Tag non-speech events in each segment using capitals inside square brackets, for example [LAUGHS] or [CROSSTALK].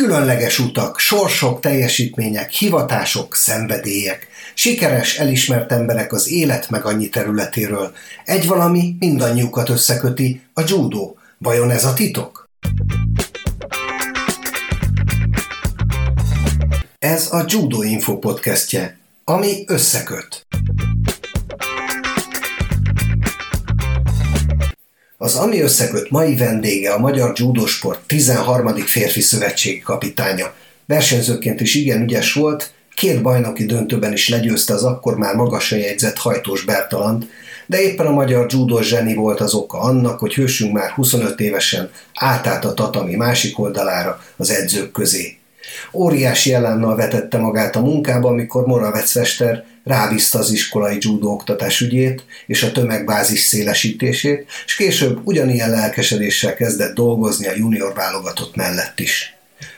Különleges utak, sorsok, teljesítmények, hivatások, szenvedélyek. Sikeres, elismert emberek az élet meg annyi területéről. Egy valami mindannyiukat összeköti, a judó. Vajon ez a titok? Ez a Judo Info podcastje, ami összeköt. Az Ami Összeköt mai vendége a Magyar Judosport 13. férfi szövetségi kapitánya. Versenyzőként is igen ügyes volt, két bajnoki döntőben is legyőzte az akkor már magasra jegyzett hajtós Bertalant, de éppen a magyar judo zseni volt az oka annak, hogy hősünk már 25 évesen átállt a tatami másik oldalára az edzők közé. Óriási elánnal vetette magát a munkába, amikor Moravec Vester rábízta az iskolai judo oktatás ügyét és a tömegbázis szélesítését, és később ugyanilyen lelkesedéssel kezdett dolgozni a junior válogatott mellett is.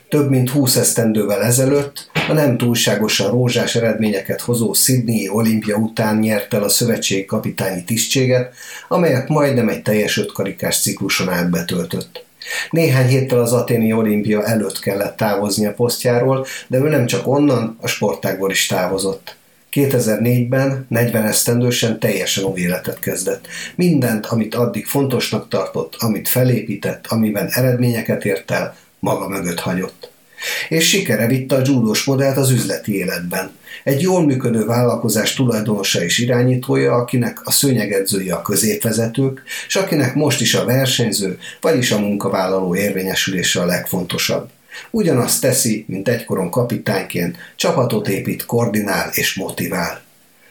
Több mint 20 esztendővel ezelőtt a nem túlságosan rózsás eredményeket hozó Sydney olimpia után nyert el a szövetségi kapitányi tisztséget, amelyet majdnem egy teljes ötkarikás cikluson át betöltött. Néhány héttel az aténi olimpia előtt kellett távozni a posztjáról, de ő nem csak onnan, a sportágból is távozott. 2004-ben 40 esztendősen teljesen új életet kezdett. Mindent, amit addig fontosnak tartott, amit felépített, amiben eredményeket ért el, maga mögött hagyott. És sikere vitte a judós modellt az üzleti életben. Egy jól működő vállalkozás tulajdonosa és irányítója, akinek a szőnyegedzője a középvezetők, és akinek most is a versenyző, vagyis a munkavállaló érvényesülése a legfontosabb. Ugyanazt teszi, mint egykoron kapitányként, csapatot épít, koordinál és motivál.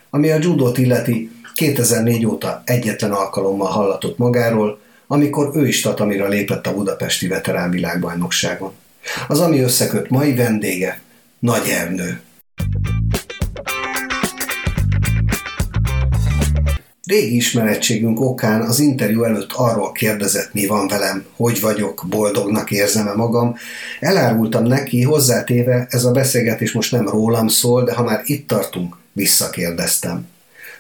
Ami a judót illeti, 2004 óta egyetlen alkalommal hallatott magáról, amikor ő is tatamira lépett a budapesti veterán világbajnokságon. Az ami összeköt mai vendége, Nagy Ernő. Régi ismerettségünk okán az interjú előtt arról kérdezett, mi van velem, hogy vagyok, boldognak érzem-e magam. Elárultam neki, hozzátéve, ez a beszélgetés most nem rólam szól, de ha már itt tartunk, visszakérdeztem.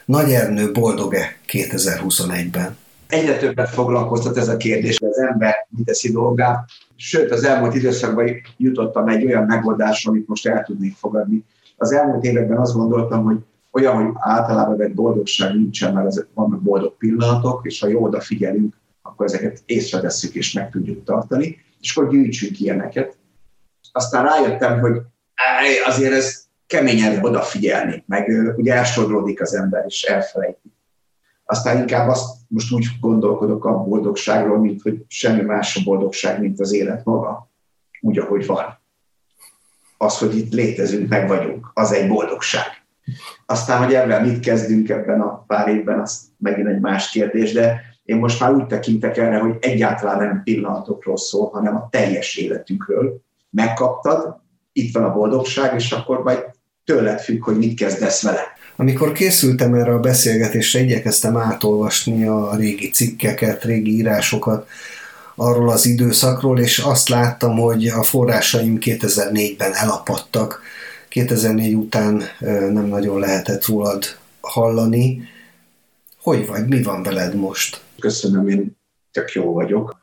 Nagy Ernő boldog-e 2021-ben? Egyre többet foglalkoztat ez a kérdés, az ember mit teszi dolgát. Sőt, az elmúlt időszakban jutottam egy olyan megoldásra, amit most el tudnék fogadni. Az elmúlt években azt gondoltam, hogy olyan, hogy általában egy boldogság nincsen, mert vannak boldog pillanatok, és ha jó odafigyelünk, akkor ezeket észrevesszük és meg tudjuk tartani, és akkor gyűjtsünk ilyeneket. Aztán rájöttem, hogy azért ez keményen odafigyelni, meg ugye elsodródik az ember, és elfelejti. Aztán inkább azt most úgy gondolkodok a boldogságról, mint hogy semmi más a boldogság, mint az élet maga, úgy, ahogy van. Az, hogy itt létezünk, meg vagyunk, az egy boldogság aztán, hogy ebben mit kezdünk ebben a pár évben, az megint egy más kérdés, de én most már úgy tekintek erre, hogy egyáltalán nem pillanatokról szól, hanem a teljes életünkről. Megkaptad, itt van a boldogság, és akkor majd tőled függ, hogy mit kezdesz vele. Amikor készültem erre a beszélgetésre, igyekeztem átolvasni a régi cikkeket, régi írásokat arról az időszakról, és azt láttam, hogy a forrásaim 2004-ben elapadtak, 2004 után nem nagyon lehetett rólad hallani. Hogy vagy, mi van veled most? Köszönöm, én tök jó vagyok.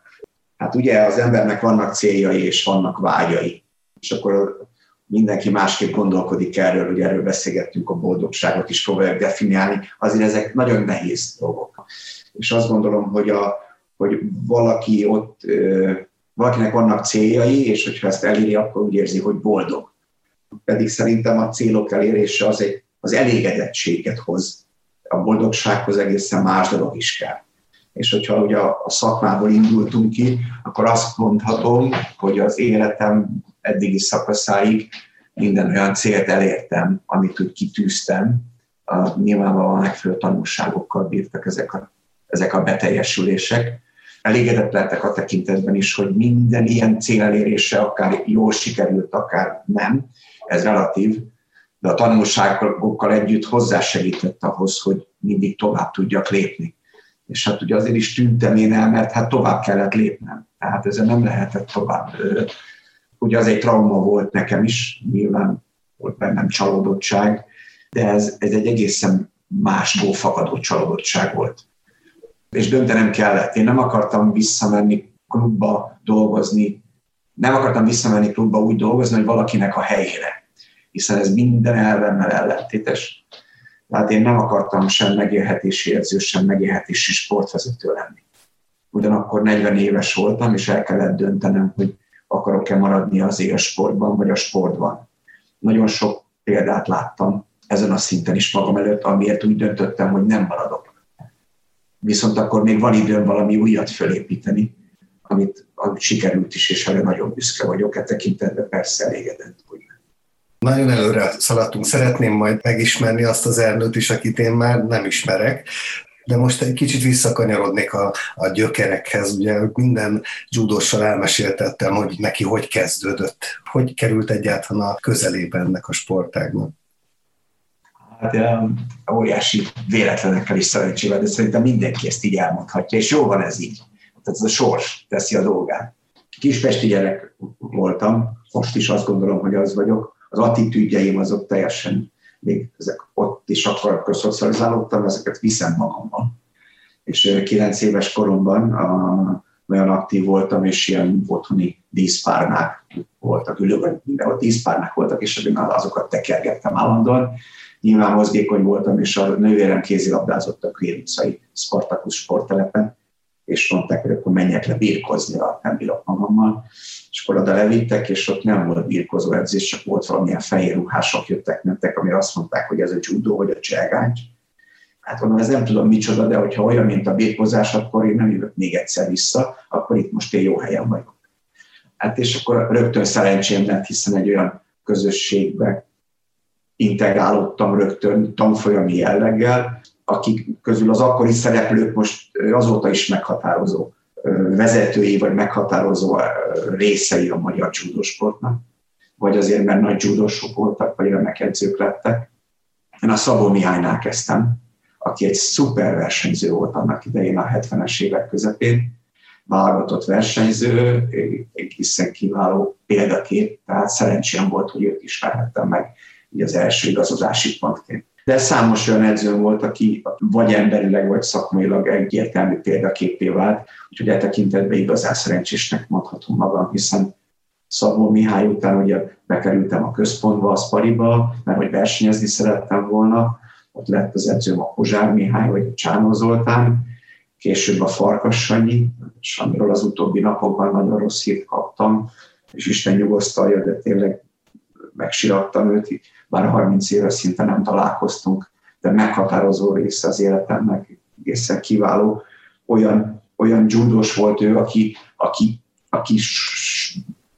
Hát ugye az embernek vannak céljai és vannak vágyai, és akkor mindenki másképp gondolkodik erről, hogy erről beszélgettünk, a boldogságot is próbáljuk definiálni, azért ezek nagyon nehéz dolgok. És azt gondolom, hogy, a, hogy valaki ott, valakinek vannak céljai, és hogyha ezt eléri, akkor úgy érzi, hogy boldog pedig szerintem a célok elérése az, egy, az elégedettséget hoz. A boldogsághoz egészen más dolog is kell. És hogyha ugye a, a szakmából indultunk ki, akkor azt mondhatom, hogy az életem eddigi szakaszáig minden olyan célt elértem, amit úgy kitűztem. A, nyilvánvalóan megfelelő tanulságokkal bírtak ezek a, ezek a beteljesülések. Elégedett lettek a tekintetben is, hogy minden ilyen cél elérése akár jól sikerült, akár nem, ez relatív, de a tanulságokkal együtt hozzásegített ahhoz, hogy mindig tovább tudjak lépni. És hát ugye azért is tűntem én el, mert hát tovább kellett lépnem. Tehát ezzel nem lehetett tovább. Ugye az egy trauma volt nekem is, nyilván volt bennem csalódottság, de ez, ez egy egészen másból fakadó csalódottság volt. És döntenem kellett. Én nem akartam visszamenni klubba dolgozni Nem akartam visszamenni klubba úgy dolgozni, hogy valakinek a helyére, hiszen ez minden elvemmel ellentétes. Tehát én nem akartam sem megélhetési érző, sem megélhetési sportvezető lenni. Ugyanakkor 40 éves voltam, és el kellett döntenem, hogy akarok-e maradni az élsportban, vagy a sportban. Nagyon sok példát láttam ezen a szinten is magam előtt, amiért úgy döntöttem, hogy nem maradok. Viszont akkor még van időm valami újat fölépíteni, amit, amit sikerült is, és erre nagyon büszke vagyok. E tekintetben persze elégedett hogy nagyon előre szaladtunk. Szeretném majd megismerni azt az Ernőt is, akit én már nem ismerek. De most egy kicsit visszakanyarodnék a, a gyökerekhez. Ugye minden judóssal elmeséltettem, hogy neki hogy kezdődött, hogy került egyáltalán a közelébe ennek a sportágnak. Hát óriási véletlenekkel is szerencsével, de szerintem mindenki ezt így elmondhatja, és jó van ez így. Tehát ez a sors teszi a dolgát. Kispesti gyerek voltam, most is azt gondolom, hogy az vagyok. Az attitűdjeim azok teljesen még ezek ott is akkor, szocializálódtam, ezeket viszem magammal. És kilenc éves koromban a, nagyon aktív voltam, és ilyen otthoni díszpárnák voltak, ülőben mindenhol díszpárnák voltak, és azokat tekergettem állandóan. Nyilván mozgékony voltam, és a nővérem kézilabdázott a Queen utcai Spartacus sporttelepen, és mondták, hogy akkor menjek le birkozni, nem bírok magammal és akkor oda levittek, és ott nem volt birkozó edzés, csak volt valamilyen fehér ruhások jöttek, mentek, amire azt mondták, hogy ez a judo, vagy a cselgáncs. Hát mondom, ez nem tudom micsoda, de hogyha olyan, mint a birkozás, akkor én nem jövök még egyszer vissza, akkor itt most én jó helyen vagyok. Hát és akkor rögtön szerencsém lett, hiszen egy olyan közösségbe integrálódtam rögtön tanfolyami jelleggel, akik közül az akkori szereplők most azóta is meghatározó vezetői vagy meghatározó részei a magyar csúdósportnak, vagy azért, mert nagy csúdósok voltak, vagy edzők lettek. Én a Szabó Mihálynál kezdtem, aki egy szuper versenyző volt annak idején a 70-es évek közepén, válogatott versenyző, egészen kiváló példakép, tehát szerencsém volt, hogy őt ismerhettem meg így az első igazodási pontként de számos olyan edző volt, aki vagy emberileg, vagy szakmailag egyértelmű példaképé vált, úgyhogy e tekintetben igazán szerencsésnek mondhatom magam, hiszen Szabó Mihály után ugye bekerültem a központba, a Spariba, mert hogy versenyezni szerettem volna, ott lett az edzőm a Pozsár Mihály, vagy a Zoltán, később a Farkas Sanyi, és amiről az utóbbi napokban nagyon rossz hírt kaptam, és Isten nyugosztalja, de tényleg megsirattam őt, bár 30 éve szinte nem találkoztunk, de meghatározó része az életemnek, egészen kiváló. Olyan, olyan judós volt ő, aki, aki, aki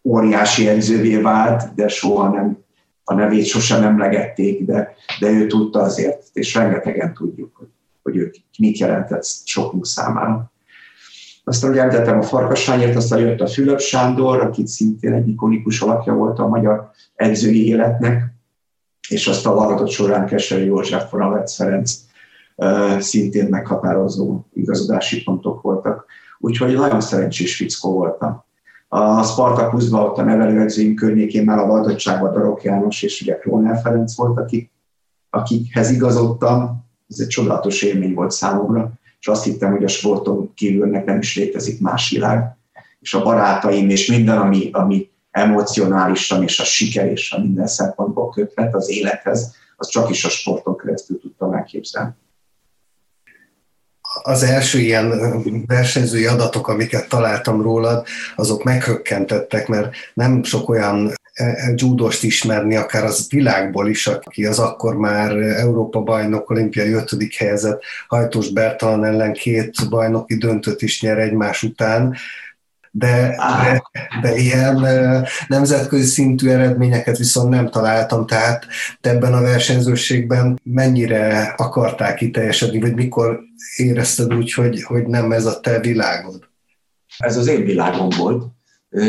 óriási edzővé vált, de soha nem, a nevét sosem emlegették, de, de ő tudta azért, és rengetegen tudjuk, hogy, hogy ő mit jelentett sokunk számára. Aztán ugye említettem a Farkasányért, aztán jött a Fülöp Sándor, aki szintén egy ikonikus alakja volt a magyar edzői életnek, és azt a válogatott során Keserű József, Ravec Ferenc szintén meghatározó igazodási pontok voltak. Úgyhogy nagyon szerencsés fickó voltam. A Spartakuszban ott a nevelőedzőim környékén már a Valdottságban Darok János és ugye Króner Ferenc volt, akik, akikhez igazodtam. Ez egy csodálatos élmény volt számomra, és azt hittem, hogy a sporton kívülnek nem is létezik más világ. És a barátaim és minden, ami, ami emocionálisan és a siker és a minden szempontból köthet az élethez, az csak is a sporton keresztül tudtam elképzelni. Az első ilyen versenyzői adatok, amiket találtam rólad, azok meghökkentettek, mert nem sok olyan judost ismerni, akár az világból is, aki az akkor már Európa bajnok, olimpiai ötödik helyezett Hajtós Bertalan ellen két bajnoki döntőt is nyer egymás után, de, de, de ilyen nemzetközi szintű eredményeket viszont nem találtam, tehát te ebben a versenyzőségben mennyire akarták kiteljesedni, vagy mikor érezted úgy, hogy, hogy nem ez a te világod? Ez az én világom volt,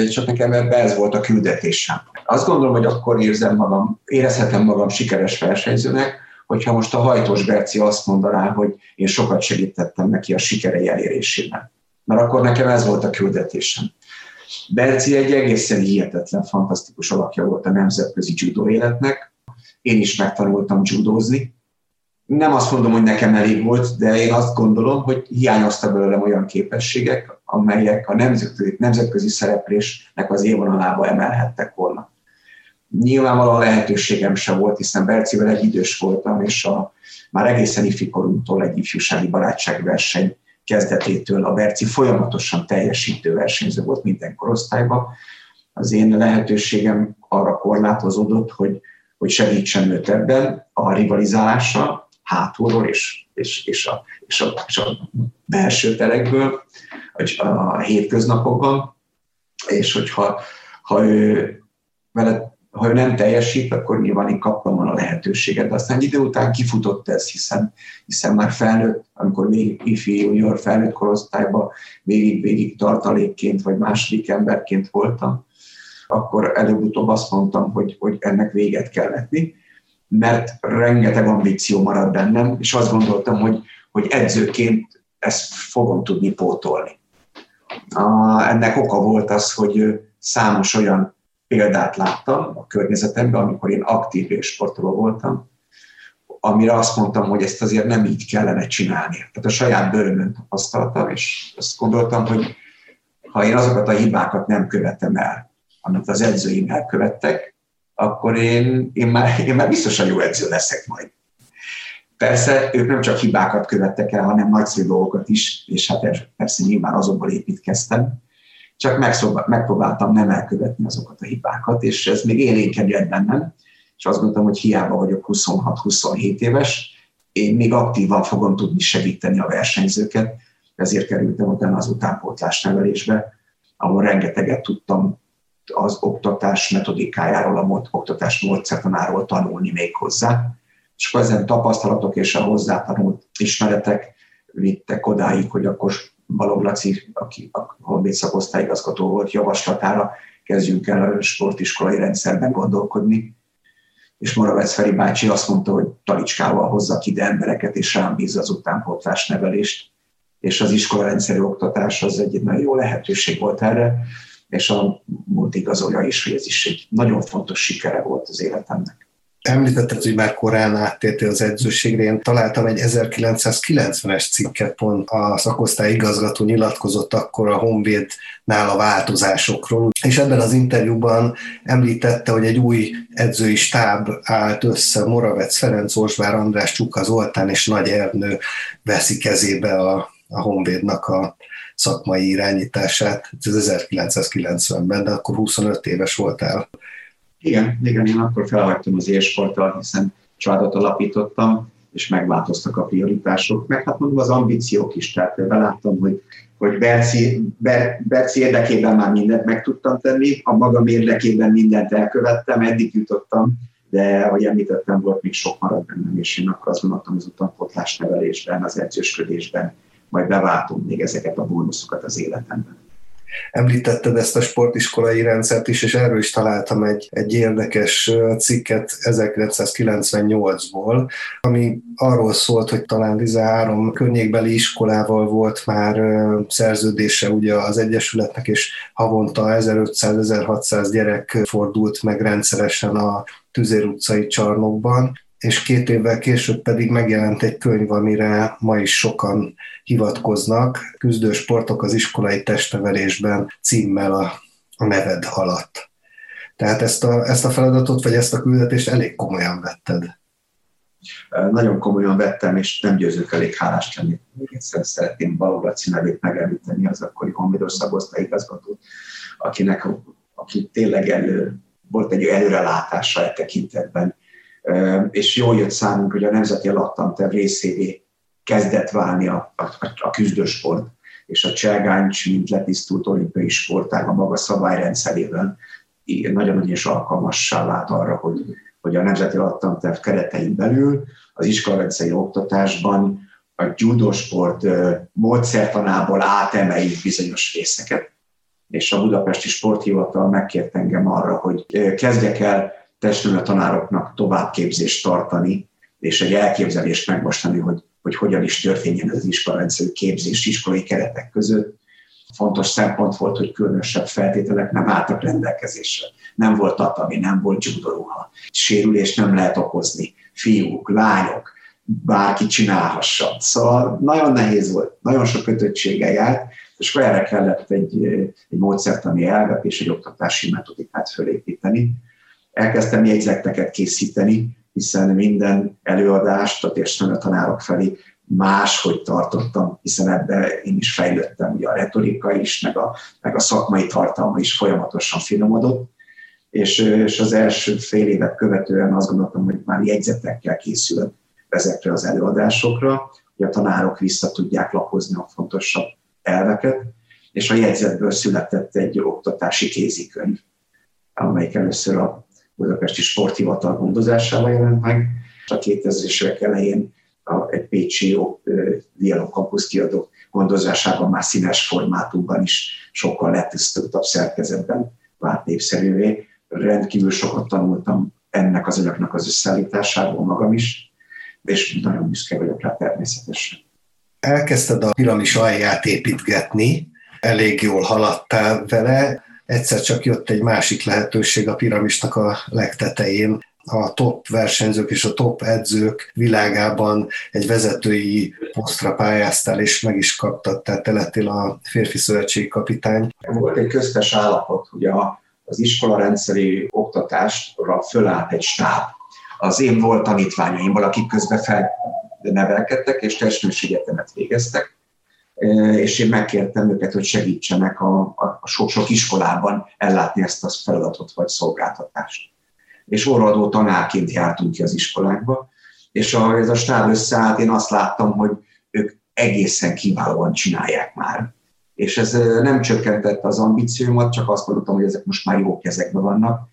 csak nekem ebben ez volt a küldetésem. Azt gondolom, hogy akkor érzem magam, érezhetem magam sikeres versenyzőnek, hogyha most a hajtós Berci azt mondaná, hogy én sokat segítettem neki a sikerei elérésében mert akkor nekem ez volt a küldetésem. Berci egy egészen hihetetlen, fantasztikus alakja volt a nemzetközi judo életnek. Én is megtanultam judozni, nem azt mondom, hogy nekem elég volt, de én azt gondolom, hogy hiányoztak belőlem olyan képességek, amelyek a nemzetközi, nemzetközi szereplésnek az élvonalába emelhettek volna. Nyilvánvalóan lehetőségem sem volt, hiszen Bercivel egy idős voltam, és a, már egészen ifikorunktól egy ifjúsági barátságverseny kezdetétől a Berci folyamatosan teljesítő versenyző volt minden korosztályban. Az én lehetőségem arra korlátozódott, hogy, hogy segítsen őt ebben a rivalizálásra, hátulról és, és, és, a, és, a, és a belső terekből, a, a hétköznapokban, és hogyha ha ő, vele, ha ő nem teljesít, akkor nyilván én kaptam a lehetőséget, de aztán idő után kifutott ez, hiszen, hiszen már felnőtt, amikor még ifi junior felnőtt korosztályban végig-végig tartalékként vagy második emberként voltam, akkor előbb-utóbb azt mondtam, hogy, hogy ennek véget kell vetni mert rengeteg ambíció maradt bennem, és azt gondoltam, hogy, hogy edzőként ezt fogom tudni pótolni. A, ennek oka volt az, hogy számos olyan példát láttam a környezetemben, amikor én aktív és sportoló voltam, amire azt mondtam, hogy ezt azért nem így kellene csinálni. Tehát a saját bőrömön tapasztaltam, és azt gondoltam, hogy ha én azokat a hibákat nem követem el, amit az edzőim elkövettek, akkor én, én, már, [LAUGHS] én már biztosan jó edző leszek majd. Persze ők nem csak hibákat követtek el, hanem nagyszerű dolgokat is, és hát persze nyilván azokból építkeztem, csak megpróbáltam nem elkövetni azokat a hibákat, és ez még élénkebb jött bennem, és azt gondoltam, hogy hiába vagyok 26-27 éves, én még aktívan fogom tudni segíteni a versenyzőket, ezért kerültem utána az utánpótlás nevelésbe, ahol rengeteget tudtam az oktatás metodikájáról, a oktatás módszertanáról tanulni még hozzá. És akkor ezen tapasztalatok és a hozzátanult ismeretek vittek odáig, hogy akkor Balog Laci, aki a Honvéd szakosztályigazgató volt, javaslatára kezdjünk el a sportiskolai rendszerben gondolkodni. És Moravec Feri bácsi azt mondta, hogy talicskával hozzak ide embereket, és rám bízza az utánpótlás nevelést. És az iskolarendszeri oktatás az egy nagyon jó lehetőség volt erre és a múlt igazolja is, hogy ez is egy nagyon fontos sikere volt az életemnek. Említetted, hogy már korán áttértél az edzőségre. Én találtam egy 1990-es cikket, pont a szakosztály igazgató nyilatkozott akkor a Honvédnál a változásokról. És ebben az interjúban említette, hogy egy új edzői stáb állt össze, Moravec Ferenc, Orsvár András, Csuka Zoltán és Nagy Ernő veszi kezébe a, a Honvédnak a szakmai irányítását, ez 1990-ben, de akkor 25 éves voltál. Igen, igen, én akkor felhagytam az élsporttal, hiszen családot alapítottam, és megváltoztak a prioritások, meg hát mondom az ambíciók is, tehát beláttam, hogy, hogy Berci, Ber, Berci érdekében már mindent meg tudtam tenni, a magam érdekében mindent elkövettem, eddig jutottam, de ahogy említettem, volt még sok marad bennem, és én akkor azt gondoltam az utanpotlás nevelésben, az edzősködésben, majd beváltunk még ezeket a bónuszokat az életemben. Említetted ezt a sportiskolai rendszert is, és erről is találtam egy, egy érdekes cikket 1998-ból, ami arról szólt, hogy talán 13 környékbeli iskolával volt már szerződése ugye az Egyesületnek, és havonta 1500-1600 gyerek fordult meg rendszeresen a Tüzér utcai csarnokban, és két évvel később pedig megjelent egy könyv, amire ma is sokan hivatkoznak, küzdő sportok az iskolai testnevelésben címmel a, a neved alatt. Tehát ezt a, ezt a feladatot, vagy ezt a küldetést elég komolyan vetted. Nagyon komolyan vettem, és nem győzök elég hálás lenni. Még egyszer szeretném Balogh Laci nevét megemlíteni, az akkori honvédos szagosztály igazgatót, akinek, aki tényleg elő, volt egy előrelátása e tekintetben, és jól jött számunk, hogy a Nemzeti Alattanterv részévé kezdett válni a, a, a küzdősport, és a cselgáncs, mint letisztult olimpiai sportág a maga szabályrendszerében nagyon-nagyon is alkalmassá lát arra, hogy, hogy a Nemzeti Alattanterv keretein belül az iskolarendszeri oktatásban a judosport módszertanából átemeljük bizonyos részeket. És a Budapesti Sporthivatal megkért engem arra, hogy kezdjek el testnőle tanároknak továbbképzést tartani, és egy elképzelést megmostani, hogy, hogy hogyan is történjen az iskolarendszerű képzés iskolai keretek között. Fontos szempont volt, hogy különösebb feltételek nem álltak rendelkezésre. Nem volt tatami, nem volt judoruha. Sérülés nem lehet okozni. Fiúk, lányok, bárki csinálhassa. Szóval nagyon nehéz volt, nagyon sok kötöttséggel járt, és erre kellett egy, egy módszertani elvet és egy oktatási metodikát fölépíteni. Elkezdtem jegyzeteket készíteni, hiszen minden előadást a térselő tanárok felé máshogy tartottam, hiszen ebben én is fejlődtem, ugye a retorika is, meg a, meg a szakmai tartalma is folyamatosan finomodott, és, és az első fél évet követően azt gondoltam, hogy már jegyzetekkel készül ezekre az előadásokra, hogy a tanárok vissza tudják lapozni a fontosabb elveket, és a jegyzetből született egy oktatási kézikönyv, amelyik először a Budapesti Sporthivatal gondozásával jelent meg, a 2000-es évek elején a, egy pécsi Dialog Campus kiadó gondozásában már színes formátumban is sokkal letisztultabb szerkezetben vált népszerűvé. Rendkívül sokat tanultam ennek az anyagnak az összeállításából magam is, és nagyon büszke vagyok rá természetesen. Elkezdted a piramis alját építgetni, elég jól haladtál vele, egyszer csak jött egy másik lehetőség a piramisnak a legtetején, a top versenyzők és a top edzők világában egy vezetői posztra pályáztál, és meg is kaptad, tehát te lettél a férfi szövetségi kapitány. Volt egy köztes állapot, ugye az iskola rendszeri oktatásra fölállt egy stáb. Az én volt tanítványaimból, akik közben felnevelkedtek, és testnős egyetemet végeztek, és én megkértem őket, hogy segítsenek a, a sok-sok iskolában ellátni ezt a feladatot vagy szolgáltatást és orradó tanárként jártunk ki az iskolákba, és a, ez a stáb összeállt, én azt láttam, hogy ők egészen kiválóan csinálják már. És ez nem csökkentette az ambíciómat, csak azt gondoltam, hogy ezek most már jó kezekben vannak,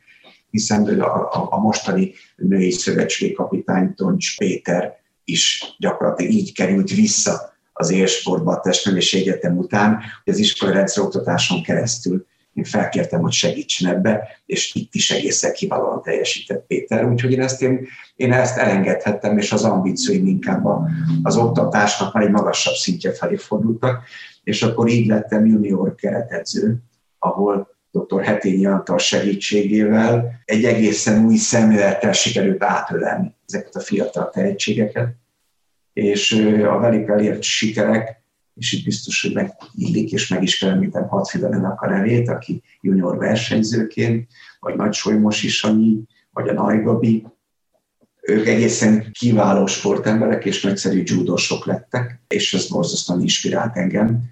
hiszen a, a, a mostani női szövetségi kapitány Toncs Péter is gyakorlatilag így került vissza az élsportba a testnevelési egyetem után, hogy az iskolai rendszer oktatáson keresztül én felkértem, hogy segítsen ebbe, és itt is egészen kiválóan teljesített Péter. Úgyhogy én ezt, én, én ezt elengedhettem, és az ambícióim inkább az oktatásnak már egy magasabb szintje felé fordultak, és akkor így lettem junior keretedző, ahol dr. Hetényi Antal segítségével egy egészen új szemlélettel sikerült átölelni ezeket a fiatal tehetségeket, és a velük elért sikerek és itt biztos, hogy megillik, és meg is kell említem Hadfidelennek a nevét, aki junior versenyzőként, vagy Nagy Solymos Isanyi, vagy a Nagy Gabi, ők egészen kiváló sportemberek és nagyszerű judósok lettek, és ez borzasztóan inspirált engem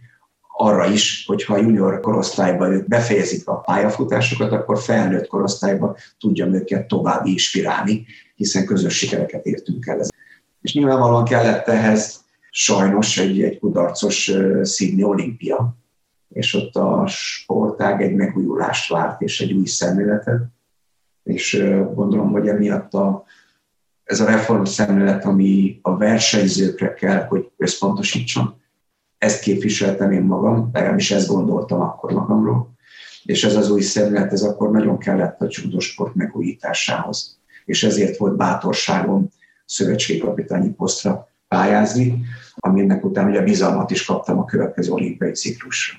arra is, hogy ha a junior korosztályban ők befejezik a pályafutásokat, akkor felnőtt korosztályban tudjam őket tovább inspirálni, hiszen közös sikereket értünk el. És nyilvánvalóan kellett ehhez sajnos egy, egy kudarcos Sydney olimpia, és ott a sportág egy megújulást várt, és egy új szemléletet, és gondolom, hogy emiatt a, ez a reform szemlélet, ami a versenyzőkre kell, hogy összpontosítson, ezt képviseltem én magam, legalábbis ezt gondoltam akkor magamról, és ez az új szemlélet, ez akkor nagyon kellett a csúdosport megújításához. És ezért volt bátorságom szövetségkapitányi posztra pályázni, aminek után ugye bizalmat is kaptam a következő olimpiai ciklusra.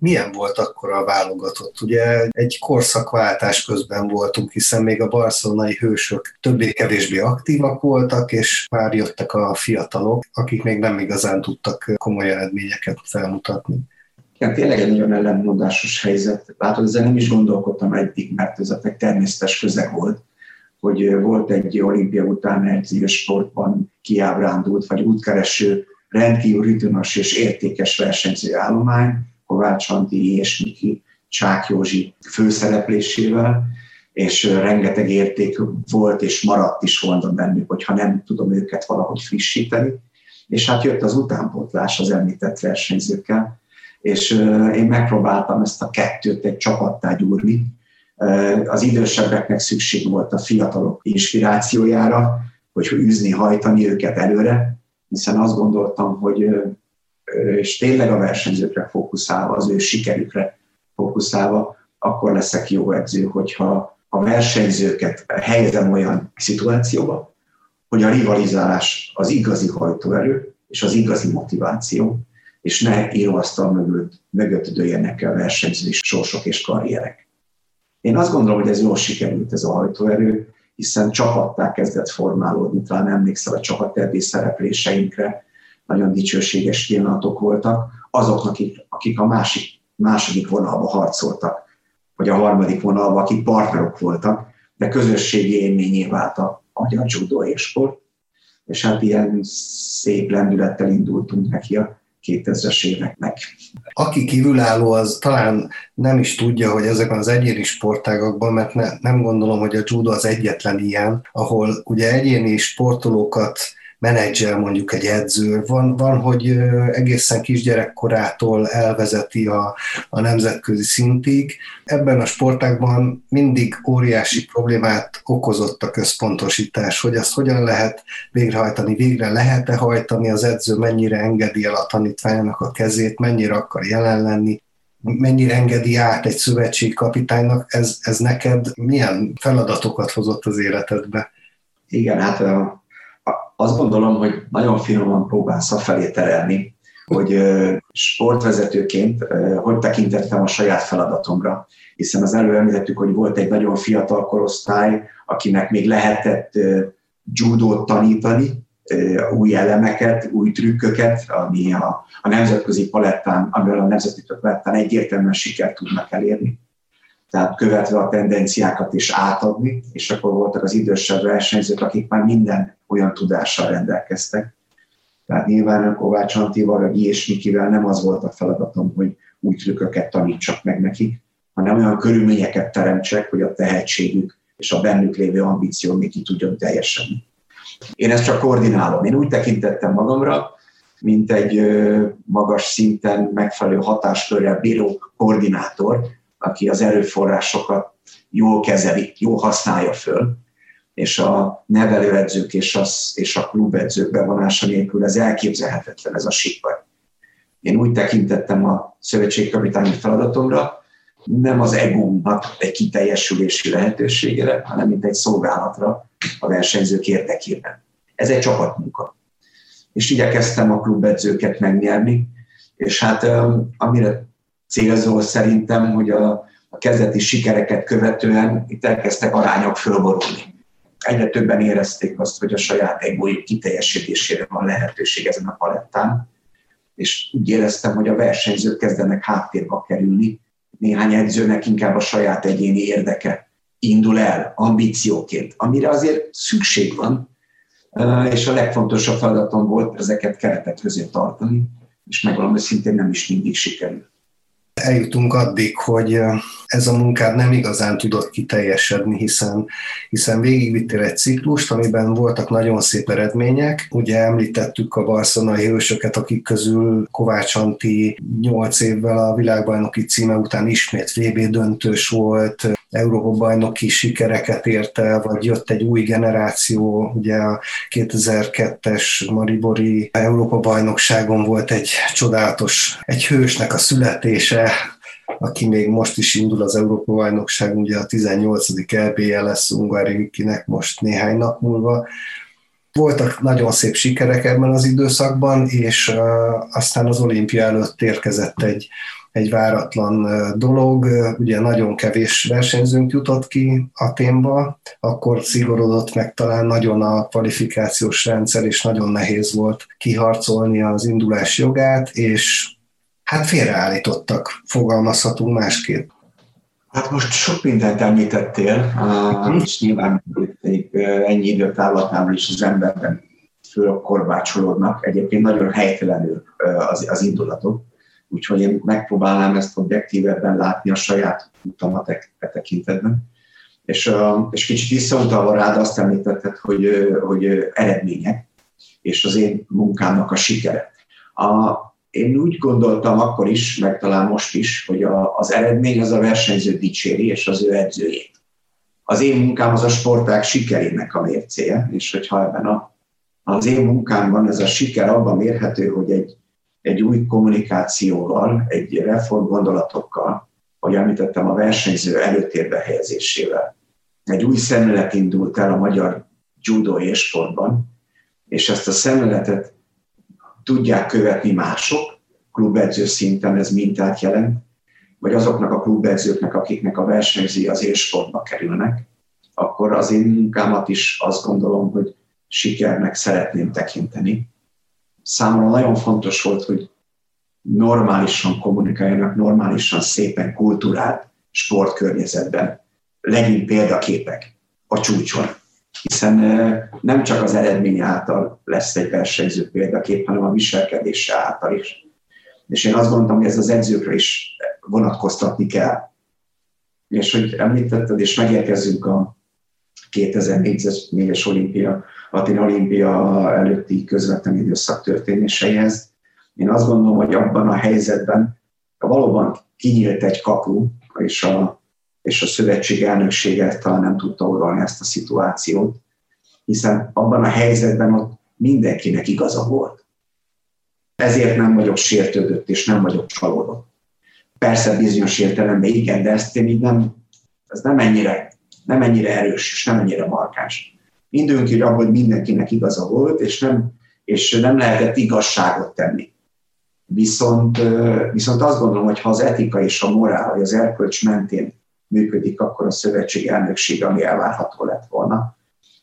Milyen volt akkor a válogatott? Ugye egy korszakváltás közben voltunk, hiszen még a barcelonai hősök többé-kevésbé aktívak voltak, és már jöttek a fiatalok, akik még nem igazán tudtak komoly eredményeket felmutatni. Igen, tényleg egy nagyon ellenmondásos helyzet. Látod, ezzel nem is gondolkodtam eddig, mert ez a természetes közeg volt hogy volt egy olimpia után egy sportban kiábrándult, vagy útkereső, rendkívül ritmus és értékes versenyző állomány, Kovács Anti és Miki Csák Józsi főszereplésével, és rengeteg érték volt és maradt is volna bennük, hogyha nem tudom őket valahogy frissíteni. És hát jött az utánpótlás az említett versenyzőkkel, és én megpróbáltam ezt a kettőt egy csapattá gyúrni, az idősebbeknek szükség volt a fiatalok inspirációjára, hogy űzni, hajtani őket előre, hiszen azt gondoltam, hogy és tényleg a versenyzőkre fókuszálva, az ő sikerükre fókuszálva, akkor leszek jó edző, hogyha a versenyzőket helyezem olyan szituációba, hogy a rivalizálás az igazi hajtóerő és az igazi motiváció, és ne íróasztal mögött, mögött dőljenek el versenyzői sorsok és karrierek. Én azt gondolom, hogy ez jól sikerült ez a hajtóerő, hiszen csapattá kezdett formálódni, talán emlékszel a csapattervi szerepléseinkre, nagyon dicsőséges pillanatok voltak, azoknak, akik, akik a másik, második vonalba harcoltak, vagy a harmadik vonalba, akik partnerok voltak, de közösségi élményé vált a magyar judo és sport, és hát ilyen szép lendülettel indultunk neki a 2000-es éveknek. Aki kívülálló, az talán nem is tudja, hogy ezekben az egyéni sportágakban, mert ne, nem gondolom, hogy a judo az egyetlen ilyen, ahol ugye egyéni sportolókat menedzser mondjuk egy edző. Van, van hogy egészen kisgyerekkorától elvezeti a, a nemzetközi szintig. Ebben a sportákban mindig óriási problémát okozott a központosítás, hogy azt hogyan lehet végrehajtani, végre lehet-e hajtani, az edző mennyire engedi el a tanítványának a kezét, mennyire akar jelen lenni, mennyire engedi át egy szövetségkapitánynak, ez, ez neked milyen feladatokat hozott az életedbe? Igen, hát azt gondolom, hogy nagyon finoman próbálsz felé terelni, hogy sportvezetőként hogy tekintettem a saját feladatomra, hiszen az előbb említettük, hogy volt egy nagyon fiatal korosztály, akinek még lehetett judót tanítani, új elemeket, új trükköket, ami a, a nemzetközi palettán, amivel a nemzeti palettán egyértelműen sikert tudnak elérni tehát követve a tendenciákat is átadni, és akkor voltak az idősebb versenyzők, akik már minden olyan tudással rendelkeztek. Tehát nyilván a Kovács Antival, vagy és Mikivel nem az volt a feladatom, hogy új trükköket tanítsak meg nekik, hanem olyan körülményeket teremtsek, hogy a tehetségük és a bennük lévő ambíció még ki tudjon teljesedni. Én ezt csak koordinálom. Én úgy tekintettem magamra, mint egy magas szinten megfelelő hatáskörrel bíró koordinátor, aki az erőforrásokat jól kezeli, jól használja föl, és a nevelőedzők és a, és a klubedzők bevonása nélkül ez elképzelhetetlen, ez a sikar. Én úgy tekintettem a szövetségkapitányi feladatomra, nem az egómnak egy kiteljesülési lehetőségére, hanem mint egy szolgálatra a versenyzők érdekében. Ez egy csapatmunka. És igyekeztem a klubedzőket megnyerni, és hát amire célzó szerintem, hogy a, a kezdeti sikereket követően itt elkezdtek arányok fölborulni. Egyre többen érezték azt, hogy a saját egójuk kiteljesítésére van lehetőség ezen a palettán, és úgy éreztem, hogy a versenyzők kezdenek háttérbe kerülni, néhány edzőnek inkább a saját egyéni érdeke indul el ambícióként, amire azért szükség van, és a legfontosabb feladatom volt ezeket keretet közé tartani, és megvalami szintén nem is mindig sikerült eljutunk addig, hogy ez a munkád nem igazán tudott kiteljesedni, hiszen, hiszen végigvittél egy ciklust, amiben voltak nagyon szép eredmények. Ugye említettük a barcelonai hősöket, akik közül Kovács Anti 8 évvel a világbajnoki címe után ismét VB döntős volt, Európa-bajnoki sikereket ért el, vagy jött egy új generáció, ugye a 2002-es Maribori Európa-bajnokságon volt egy csodálatos, egy hősnek a születése, aki még most is indul az Európa-bajnokság, ugye a 18. EB-je lesz Ungarikinek most néhány nap múlva. Voltak nagyon szép sikerek ebben az időszakban, és aztán az olimpia előtt érkezett egy egy váratlan dolog, ugye nagyon kevés versenyzőnk jutott ki a témba, akkor szigorodott meg talán nagyon a kvalifikációs rendszer, és nagyon nehéz volt kiharcolni az indulás jogát, és hát félreállítottak, fogalmazhatunk másképp. Hát most sok mindent említettél, és nyilván ennyi időtávlatnál is az emberben főleg korbácsolódnak. Egyébként nagyon helytelenül az, az indulatok úgyhogy én megpróbálnám ezt objektívebben látni a saját utamat e, e tekintetben. És, és kicsit visszautalva rád azt említetted, hogy, hogy eredmények, és az én munkámnak a sikere. A, én úgy gondoltam akkor is, meg talán most is, hogy a, az eredmény az a versenyző dicséri, és az ő edzőjét. Az én munkám az a sporták sikerének a mércéje, és hogyha ebben a, az én munkámban ez a siker abban mérhető, hogy egy, egy új kommunikációval, egy reform gondolatokkal, ahogy említettem, a versenyző előtérbe helyezésével. Egy új szemlélet indult el a magyar judo és sportban, és ezt a szemléletet tudják követni mások, klubedző szinten ez mintát jelent, vagy azoknak a klubedzőknek, akiknek a versenyzői az élsportba kerülnek, akkor az én munkámat is azt gondolom, hogy sikernek szeretném tekinteni. Számomra nagyon fontos volt, hogy normálisan kommunikáljanak, normálisan, szépen, kultúrát, sportkörnyezetben. Legyünk példaképek a csúcson. Hiszen nem csak az eredmény által lesz egy versenyző példakép, hanem a viselkedése által is. És én azt gondolom, hogy ez az edzőkre is vonatkoztatni kell. És hogy említetted, és megérkezünk a 2004-es olimpia, Atina olimpia előtti közvetlen időszak történéseihez. Én azt gondolom, hogy abban a helyzetben valóban kinyílt egy kapu, és a, és a szövetség elnöksége talán nem tudta uralni ezt a szituációt, hiszen abban a helyzetben ott mindenkinek igaza volt. Ezért nem vagyok sértődött, és nem vagyok csalódott. Persze bizonyos értelemben igen, de ezt én így nem, ez nem ennyire, nem ennyire erős, és nem ennyire markáns. Mindünk abban, hogy mindenkinek igaza volt, és nem, és nem lehetett igazságot tenni. Viszont, viszont azt gondolom, hogy ha az etika és a morál, vagy az erkölcs mentén működik, akkor a szövetség elnökség, ami elvárható lett volna,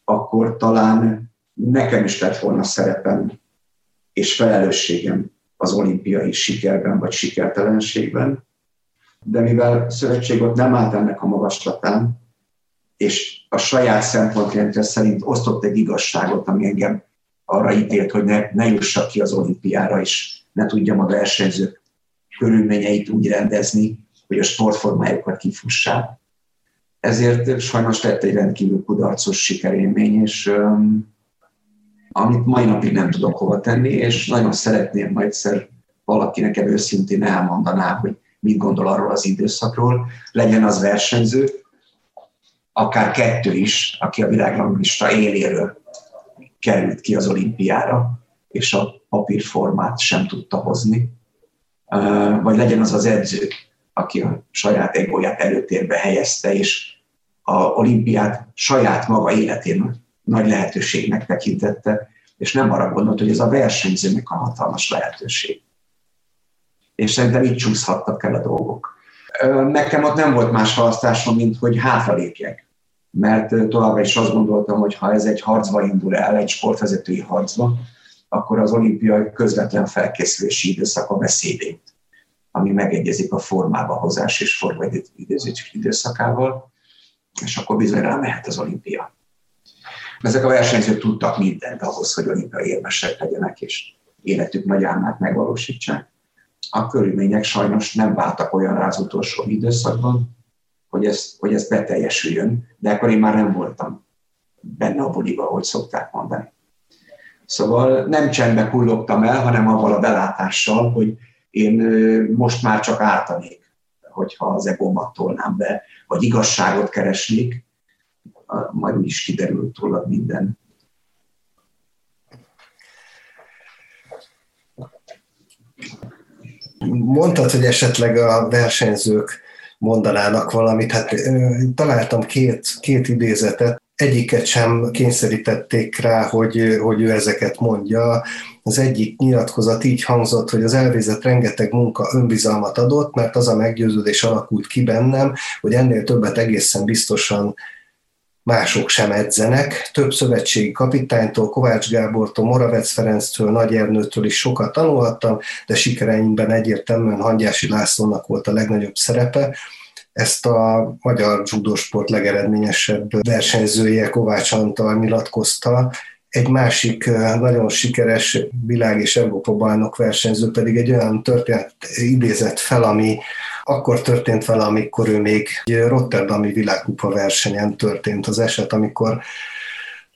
akkor talán nekem is lett volna szerepem és felelősségem az olimpiai sikerben vagy sikertelenségben, de mivel szövetség ott nem állt ennek a magaslatán, és a saját szempontrendszer szerint osztott egy igazságot, ami engem arra ítélt, hogy ne, ne jussak ki az olimpiára, és ne tudjam a versenyzők körülményeit úgy rendezni, hogy a sportformájukat kifussák. Ezért sajnos lett egy rendkívül kudarcos sikerélmény, és um, amit mai napig nem tudok hova tenni, és nagyon szeretném majd egyszer valaki nekem őszintén elmondaná, hogy mit gondol arról az időszakról, legyen az versenyző, akár kettő is, aki a világranglista éléről került ki az olimpiára, és a papírformát sem tudta hozni, vagy legyen az az edző, aki a saját egóját előtérbe helyezte, és a olimpiát saját maga életén nagy lehetőségnek tekintette, és nem arra gondolt, hogy ez a versenyzőnek a hatalmas lehetőség. És szerintem így csúszhattak el a dolgok. Nekem ott nem volt más választásom, mint hogy hátralépjek. Mert továbbra is azt gondoltam, hogy ha ez egy harcba indul el, egy sportvezetői harcba, akkor az olimpiai közvetlen felkészülési időszak a beszédét, ami megegyezik a formába hozás és formaidőzés időszakával, és akkor bizony rámehet az olimpia. Ezek a versenyzők tudtak mindent ahhoz, hogy olimpiai érmesek legyenek, és életük nagy álmát megvalósítsák. A körülmények sajnos nem váltak olyan az utolsó időszakban, hogy ez, hogy ez beteljesüljön, de akkor én már nem voltam benne a buliba, ahogy szokták mondani. Szóval nem csendbe kullogtam el, hanem avval a belátással, hogy én most már csak ártanék, hogyha az egómat tolnám be, vagy igazságot keresnék, majd is kiderült tőle minden. Mondtad, hogy esetleg a versenyzők mondanának valamit. Hát találtam két, két idézetet egyiket sem kényszerítették rá, hogy, hogy ő ezeket mondja. Az egyik nyilatkozat így hangzott, hogy az elvégzett rengeteg munka önbizalmat adott, mert az a meggyőződés alakult ki bennem, hogy ennél többet egészen biztosan mások sem edzenek. Több szövetségi kapitánytól, Kovács Gábortól, Moravec Ferenctől, Nagy Ernőtől is sokat tanulhattam, de sikereimben egyértelműen Hangyási Lászlónak volt a legnagyobb szerepe. Ezt a magyar judosport legeredményesebb versenyzője Kovács Antal nyilatkozta, egy másik nagyon sikeres világ- és Európa bajnok versenyző pedig egy olyan történet idézett fel, ami akkor történt vele, amikor ő még egy Rotterdami világkupa versenyen történt az eset, amikor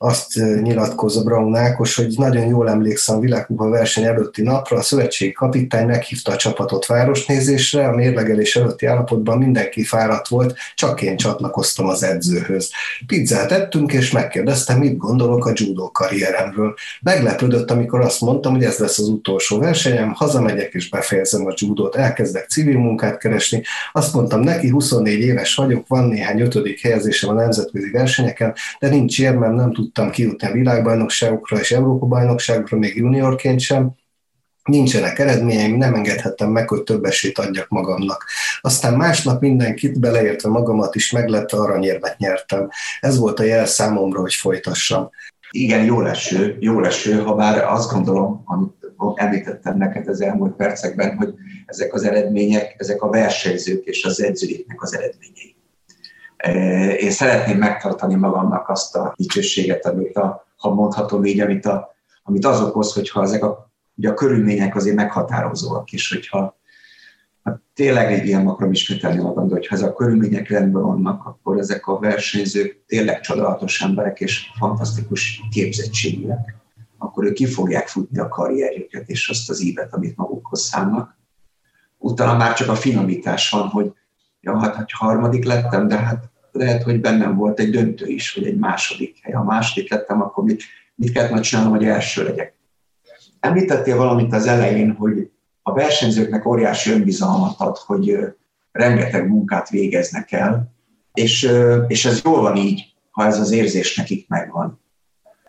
azt nyilatkozza Braun Ákos, hogy nagyon jól emlékszem a világkupa verseny előtti napra, a szövetségi kapitány meghívta a csapatot városnézésre, a mérlegelés előtti állapotban mindenki fáradt volt, csak én csatlakoztam az edzőhöz. Pizzát ettünk, és megkérdeztem, mit gondolok a judo karrieremről. Meglepődött, amikor azt mondtam, hogy ez lesz az utolsó versenyem, hazamegyek és befejezem a judót, elkezdek civil munkát keresni. Azt mondtam neki, 24 éves vagyok, van néhány ötödik helyezésem a nemzetközi versenyeken, de nincs érmem, nem tud tudtam kijutni a világbajnokságokra és Európa-bajnokságokra, még juniorként sem, nincsenek eredményeim, nem engedhettem meg, hogy több esélyt adjak magamnak. Aztán másnap mindenkit, beleértve magamat is meglepve aranyérmet nyertem. Ez volt a jel számomra, hogy folytassam. Igen, jó leső, jó leső, ha bár azt gondolom, amit említettem neked az elmúlt percekben, hogy ezek az eredmények, ezek a versenyzők és az edzőiknek az eredményei. Én szeretném megtartani magamnak azt a dicsőséget, amit a, ha mondhatom így, amit, a, amit az okoz, hogyha ezek a, ugye a körülmények azért meghatározóak, és hogyha hát tényleg egy ilyen akarom ismételni magam, de hogyha ezek a körülmények rendben vannak, akkor ezek a versenyzők tényleg csodálatos emberek és fantasztikus képzettségűek, akkor ők ki fogják futni a karrierjüket és azt az ívet, amit magukhoz szánnak. Utána már csak a finomítás van, hogy ja, hát, hogy harmadik lettem, de hát lehet, hogy bennem volt egy döntő is, vagy egy második hely. Ha második lettem, akkor mit, mit kellett majd csinálnom, hogy első legyek. Említettél valamit az elején, hogy a versenyzőknek óriási önbizalmat ad, hogy rengeteg munkát végeznek el, és, és ez jól van így, ha ez az érzés nekik megvan.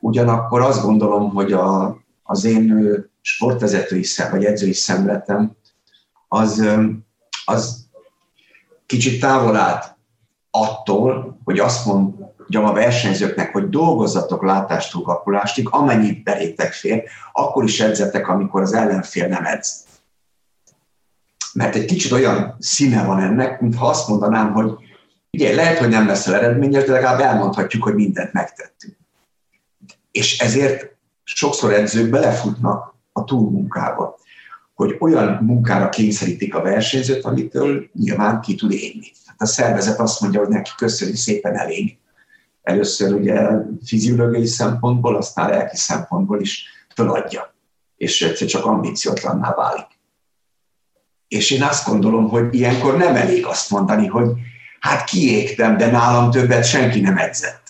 Ugyanakkor azt gondolom, hogy a, az én sportvezetői szem, vagy edzői szemletem, az, az kicsit távol állt attól, hogy azt mondjam a versenyzőknek, hogy dolgozzatok látástól kapulástig, amennyit belétek fér, akkor is edzetek, amikor az ellenfél nem edz. Mert egy kicsit olyan színe van ennek, mintha azt mondanám, hogy ugye lehet, hogy nem leszel eredményes, de legalább elmondhatjuk, hogy mindent megtettünk. És ezért sokszor edzők belefutnak a túlmunkába, hogy olyan munkára kényszerítik a versenyzőt, amitől nyilván ki tud élni a szervezet azt mondja, hogy neki köszönjük szépen elég. Először ugye fiziológiai szempontból, aztán lelki szempontból is feladja, és egyszer csak ambíciótlanná válik. És én azt gondolom, hogy ilyenkor nem elég azt mondani, hogy hát kiégtem, de nálam többet senki nem edzett.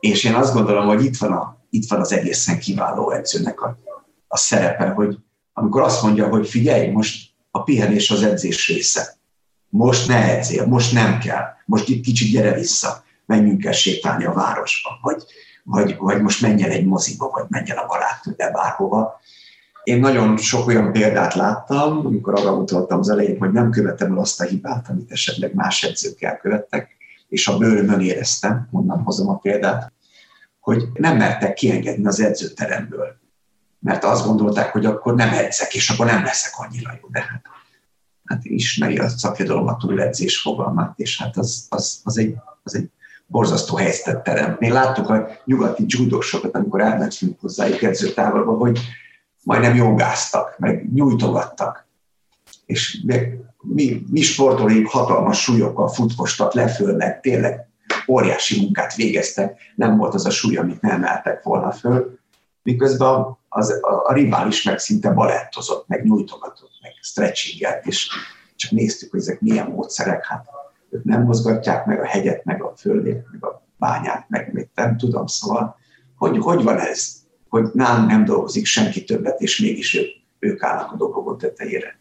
És én azt gondolom, hogy itt van, a, itt van az egészen kiváló edzőnek a, a szerepe, hogy amikor azt mondja, hogy figyelj, most a pihenés az edzés része. Most ne edzél, most nem kell, most itt kicsit gyere vissza, menjünk el sétálni a városba, vagy, vagy, vagy most menjen egy moziba, vagy menjen a barátnőbe bárhova. Én nagyon sok olyan példát láttam, amikor arra utaltam az elején, hogy nem követem el azt a hibát, amit esetleg más edzők elkövettek, és a bőrömön éreztem, onnan hozom a példát, hogy nem mertek kiengedni az edzőteremből, mert azt gondolták, hogy akkor nem edzek, és akkor nem leszek annyira jó. De hát hát ismeri a szakirodalom a túledzés fogalmát, és hát az, az, az, egy, az egy borzasztó helyzetet terem. Mi láttuk a nyugati judósokat, amikor elmentünk hozzájuk edzőtávolba, hogy majdnem jogáztak, meg nyújtogattak. És mi, mi sportolóink hatalmas súlyokkal futkostak le meg tényleg óriási munkát végeztek, nem volt az a súly, amit nem emeltek volna föl, miközben az, a, a rivális meg szinte balettozott, meg nyújtogatott, meg stretchingelt, és csak néztük, hogy ezek milyen módszerek, hát ők nem mozgatják meg a hegyet, meg a földét, meg a bányát, meg még nem tudom, szóval hogy, hogy van ez, hogy nálunk nem dolgozik senki többet, és mégis ők, ők állnak a dobogó tetejére.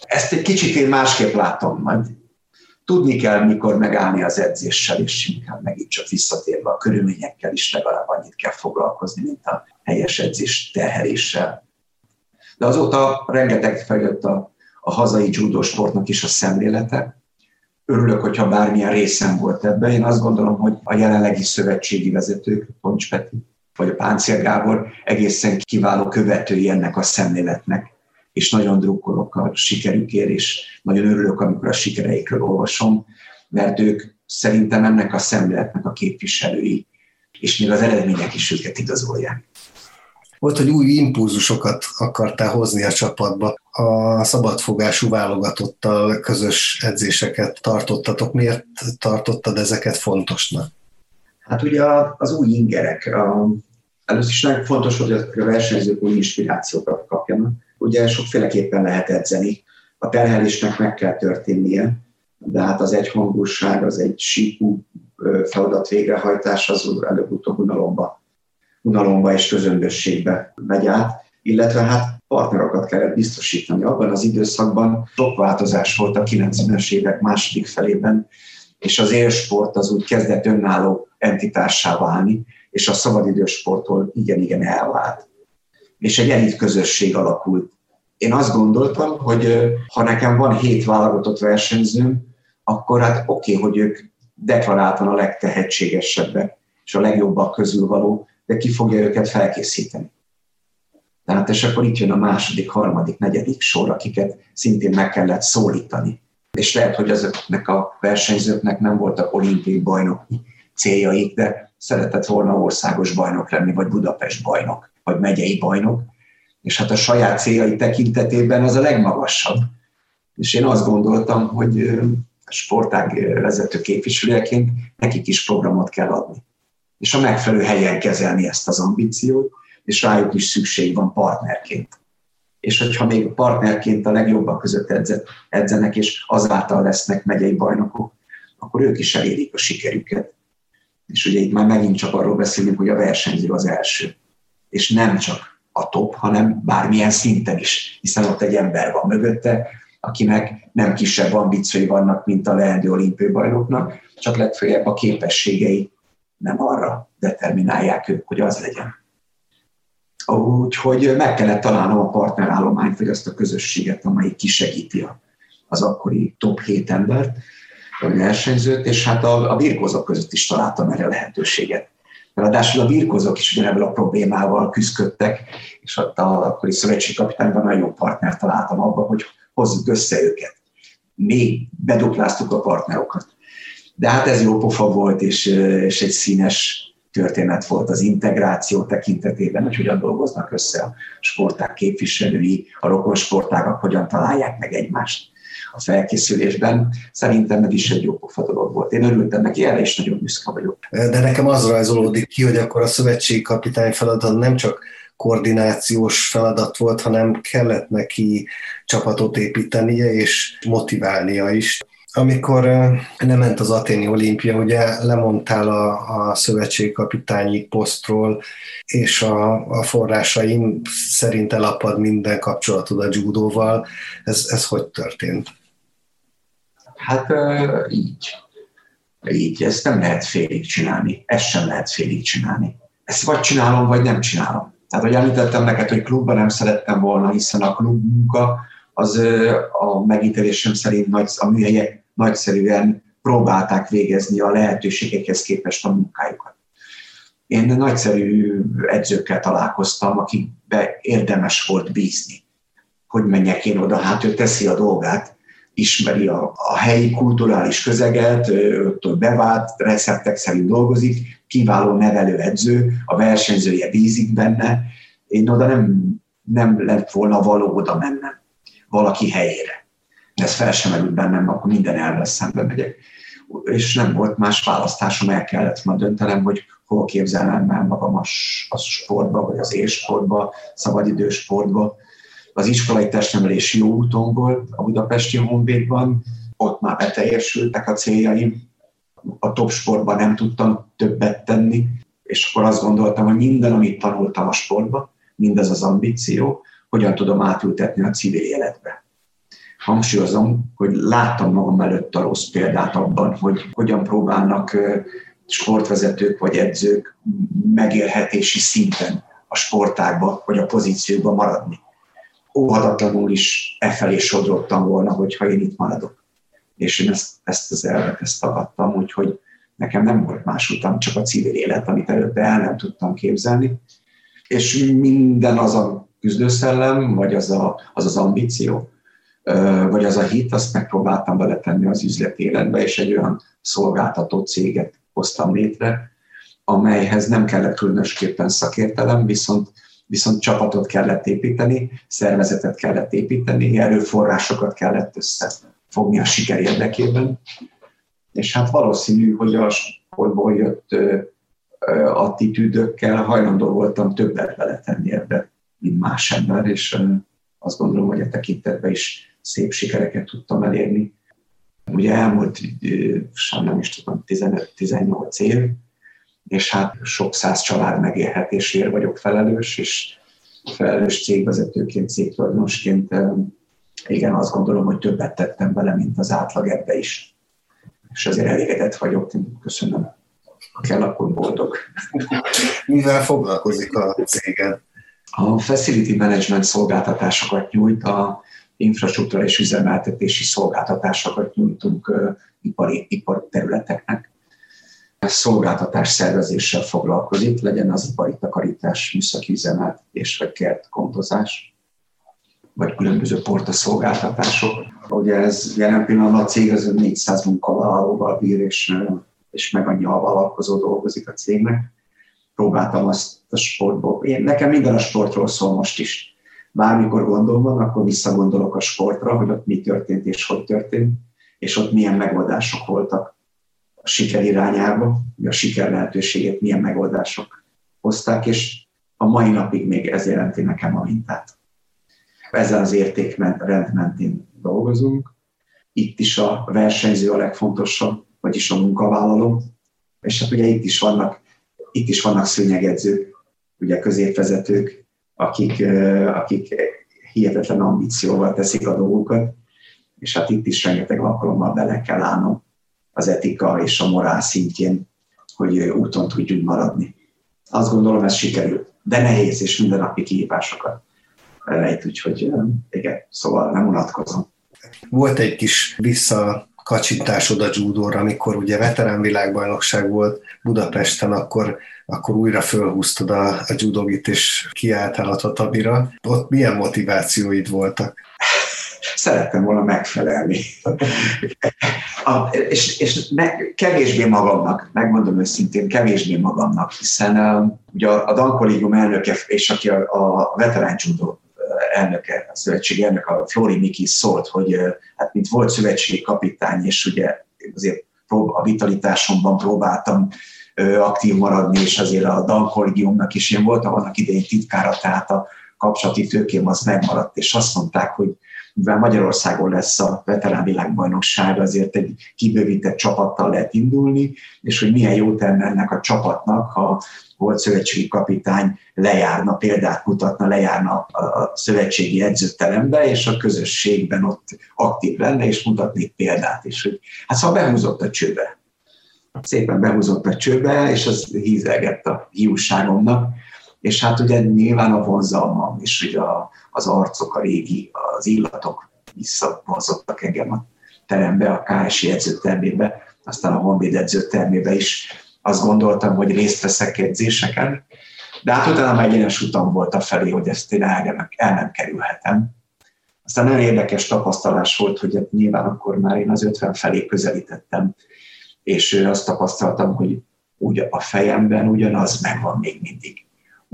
Ezt egy kicsit én másképp látom, majd tudni kell, mikor megállni az edzéssel, és inkább megint csak visszatérve a körülményekkel is legalább annyit kell foglalkozni, mint a helyes edzés terheléssel. De azóta rengeteg fejlett a, a hazai judo sportnak is a szemlélete. Örülök, hogyha bármilyen részem volt ebben. Én azt gondolom, hogy a jelenlegi szövetségi vezetők, Poncs Peti, vagy a Páncél Gábor egészen kiváló követői ennek a szemléletnek, és nagyon drukkolok a sikerükért, és nagyon örülök, amikor a sikereikről olvasom, mert ők szerintem ennek a szemléletnek a képviselői, és még az eredmények is őket igazolják. Volt, hogy új impulzusokat akartál hozni a csapatba. A szabadfogású válogatottal közös edzéseket tartottatok. Miért tartottad ezeket fontosnak? Hát ugye az új ingerek. Először is nagyon fontos, hogy a versenyzők új inspirációkat kapjanak. Ugye sokféleképpen lehet edzeni. A terhelésnek meg kell történnie, de hát az egyhangúság, az egy síkú feladat végrehajtás, az előbb-utóbb unalomba unalomba és közömbösségbe megy át, illetve hát partnerokat kellett biztosítani. Abban az időszakban sok változás volt a 90-es évek második felében, és az élsport az úgy kezdett önálló entitássá válni, és a szabadidős sporttól igen-igen elvált. És egy elit közösség alakult. Én azt gondoltam, hogy ha nekem van hét válogatott versenyzőm, akkor hát oké, okay, hogy ők deklaráltan a legtehetségesebbek és a legjobbak közül való, de ki fogja őket felkészíteni. Tehát és akkor itt jön a második, harmadik, negyedik sor, akiket szintén meg kellett szólítani. És lehet, hogy azoknak a versenyzőknek nem voltak olimpiai bajnoki céljaik, de szeretett volna országos bajnok lenni, vagy Budapest bajnok, vagy megyei bajnok. És hát a saját céljai tekintetében az a legmagasabb. És én azt gondoltam, hogy sportág vezető képviselőjeként nekik is programot kell adni. És a megfelelő helyen kezelni ezt az ambíciót, és rájuk is szükség van partnerként. És hogyha még partnerként a legjobbak között edzenek, és azáltal lesznek megyei bajnokok, akkor ők is elérik a sikerüket. És ugye itt már megint csak arról beszélünk, hogy a versenyző az első. És nem csak a top, hanem bármilyen szinten is, hiszen ott egy ember van mögötte, akinek nem kisebb ambíciói vannak, mint a leendő olimpiai bajnoknak, csak legfeljebb a képességei nem arra determinálják ők, hogy az legyen. Úgyhogy meg kellett találnom a partnerállományt, vagy azt a közösséget, amelyik kisegíti az akkori top 7 embert, a versenyzőt, és hát a, a birkózók között is találtam erre lehetőséget. Ráadásul a birkózók is ugyanebből a problémával küzdöttek, és ott a akkori szövetségkapitányban nagyon jó partner találtam abban, hogy hozzuk össze őket. Mi bedupláztuk a partnerokat. De hát ez jó pofa volt, és, és egy színes történet volt az integráció tekintetében, hogy hogyan dolgoznak össze a sporták képviselői, a rokon sportágak hogyan találják meg egymást a felkészülésben. Szerintem ez is egy jó pofa dolog volt. Én örültem neki, erre is nagyon büszke vagyok. De nekem az rajzolódik ki, hogy akkor a szövetségi kapitány feladat nem csak koordinációs feladat volt, hanem kellett neki csapatot építenie és motiválnia is. Amikor nem ment az aténi olimpia, ugye lemondtál a, a szövetségkapitányi posztról, és a, a forrásaim szerint elapad minden kapcsolatod a judóval. Ez, ez hogy történt? Hát így. Így, ezt nem lehet félig csinálni. Ezt sem lehet félig csinálni. Ezt vagy csinálom, vagy nem csinálom. Tehát, hogy említettem neked, hogy klubban nem szerettem volna, hiszen a klub munka az a megítélésem szerint nagy, a műhelyek nagyszerűen próbálták végezni a lehetőségekhez képest a munkájukat. Én nagyszerű edzőkkel találkoztam, akikbe érdemes volt bízni. Hogy menjek én oda, hát ő teszi a dolgát, ismeri a, a helyi kulturális közeget, ott bevált receptek szerint dolgozik, kiváló nevelő edző, a versenyzője bízik benne, én oda nem, nem lett volna való oda mennem valaki helyére. Ez fel sem merült bennem, akkor minden elvesz szembe megyek. És nem volt más választásom, el kellett ma döntenem, hogy hol képzelem el magam a, a sportba, vagy az élsportba, szabadidős sportba. Az iskolai testnevelés jó úton volt a Budapesti Honvédban, ott már beteljesültek a céljaim, a top sportban nem tudtam többet tenni, és akkor azt gondoltam, hogy minden, amit tanultam a sportban, mindez az ambíció, hogyan tudom átültetni a civil életbe. Hangsúlyozom, hogy láttam magam előtt a rossz példát abban, hogy hogyan próbálnak sportvezetők vagy edzők megélhetési szinten a sportágba vagy a pozícióba maradni. Óhatatlanul is e felé sodrottam volna, hogyha én itt maradok. És én ezt, ezt az elvet ezt tagadtam, úgyhogy nekem nem volt más utam, csak a civil élet, amit előtte el nem tudtam képzelni, és minden az a küzdőszellem, vagy az a, az, az ambíció, vagy az a hit, azt megpróbáltam beletenni az üzleti életbe, és egy olyan szolgáltató céget hoztam létre, amelyhez nem kellett különösképpen szakértelem, viszont, viszont csapatot kellett építeni, szervezetet kellett építeni, erőforrásokat kellett összefogni a siker érdekében. És hát valószínű, hogy a sportból jött attitűdökkel hajlandó voltam többet beletenni ebbe, mint más ember, és azt gondolom, hogy a tekintetben is szép sikereket tudtam elérni. Ugye elmúlt, sem nem is tudom, 15-18 év, és hát sok száz család megélhetésért vagyok felelős, és felelős cégvezetőként, cégtulajdonosként igen, azt gondolom, hogy többet tettem bele, mint az átlag ebbe is. És azért elégedett vagyok, köszönöm kell, akkor boldog. Mivel foglalkozik a céged? A facility management szolgáltatásokat nyújt, a infrastruktúra és üzemeltetési szolgáltatásokat nyújtunk ipari, ipari területeknek. A szolgáltatás szervezéssel foglalkozik, legyen az ipari takarítás, műszaki üzemeltetés vagy kertkontozás, vagy különböző porta szolgáltatások. Ugye ez jelen pillanatban a cég az 400 munkavállalóval bír, és, és meg annyi a dolgozik a cégnek. Próbáltam azt a sportból. Én, nekem minden a sportról szól most is. Bármikor gondom van, akkor visszagondolok a sportra, hogy ott mi történt és hogy történt, és ott milyen megoldások voltak a siker irányába, a siker lehetőségét milyen megoldások hozták, és a mai napig még ez jelenti nekem a mintát. Ezen az értékrend mentén dolgozunk. Itt is a versenyző a legfontosabb, vagyis a munkavállaló, és hát ugye itt is vannak, itt is vannak szőnyegedzők, ugye középvezetők, akik, akik hihetetlen ambícióval teszik a dolgokat, és hát itt is rengeteg alkalommal bele kell állnom az etika és a morál szintjén, hogy úton tudjunk maradni. Azt gondolom, ez sikerült, de nehéz és mindennapi kihívásokat rejt, úgyhogy igen, szóval nem unatkozom. Volt egy kis vissza kacsintásod a judóra, amikor ugye veterán világbajnokság volt Budapesten, akkor, akkor újra fölhúztad a, a judogit és kiálltál a tatabira. Ott milyen motivációid voltak? Szerettem volna megfelelni. a, és és ne, kevésbé magamnak, megmondom őszintén, kevésbé magamnak, hiszen uh, ugye a, a Dan elnöke, és aki a, a veterán judo elnöke, a szövetség elnök, a Flori Miki szólt, hogy hát mint volt szövetségi kapitány, és ugye azért a vitalitásomban próbáltam aktív maradni, és azért a Dan Kollégiumnak is. Én voltam annak idején titkára, tehát a kapcsolati tőkém az megmaradt, és azt mondták, hogy mivel Magyarországon lesz a veterán világbajnokság, azért egy kibővített csapattal lehet indulni, és hogy milyen jó tenne ennek a csapatnak, ha volt szövetségi kapitány lejárna, példát mutatna, lejárna a szövetségi edzőterembe, és a közösségben ott aktív lenne, és mutatnék példát is. Hogy, hát szóval behúzott a csőbe. Szépen behúzott a csőbe, és az hízelgett a hiúságomnak, és hát ugye nyilván a vonzalmam, és ugye az arcok, a régi, az illatok visszavonzottak engem a terembe, a KSI edzőtermébe, aztán a Honvéd edzőtermébe is azt gondoltam, hogy részt veszek edzéseken, de hát utána már egyenes utam volt a felé, hogy ezt én el nem, el nem kerülhetem. Aztán nagyon érdekes tapasztalás volt, hogy hát nyilván akkor már én az 50 felé közelítettem, és azt tapasztaltam, hogy úgy a fejemben ugyanaz megvan még mindig.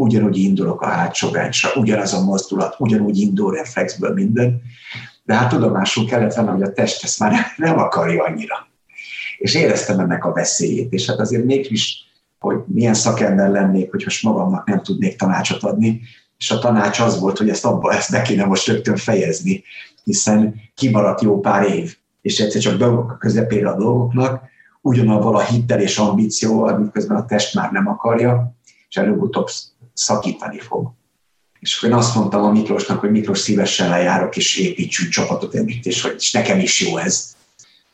Ugyanúgy indulok a hátsó bencsre, ugyanaz a mozdulat, ugyanúgy indul reflexből minden, de hát tudomásul kellett vennem, hogy a test ezt már [LAUGHS] nem akarja annyira. És éreztem ennek a veszélyét, és hát azért mégis, hogy milyen szakember lennék, hogy most magamnak nem tudnék tanácsot adni, és a tanács az volt, hogy ezt abba, ezt be kéne most rögtön fejezni, hiszen kimaradt jó pár év, és egyszer csak beugok a közepére a dolgoknak, ugyanabban a hittel és ambícióval, miközben a test már nem akarja, és előbb-utóbb szakítani fog. És én azt mondtam a Miklósnak, hogy Miklós szívesen lejárok, és építsünk csapatot együtt, és hogy és nekem is jó ez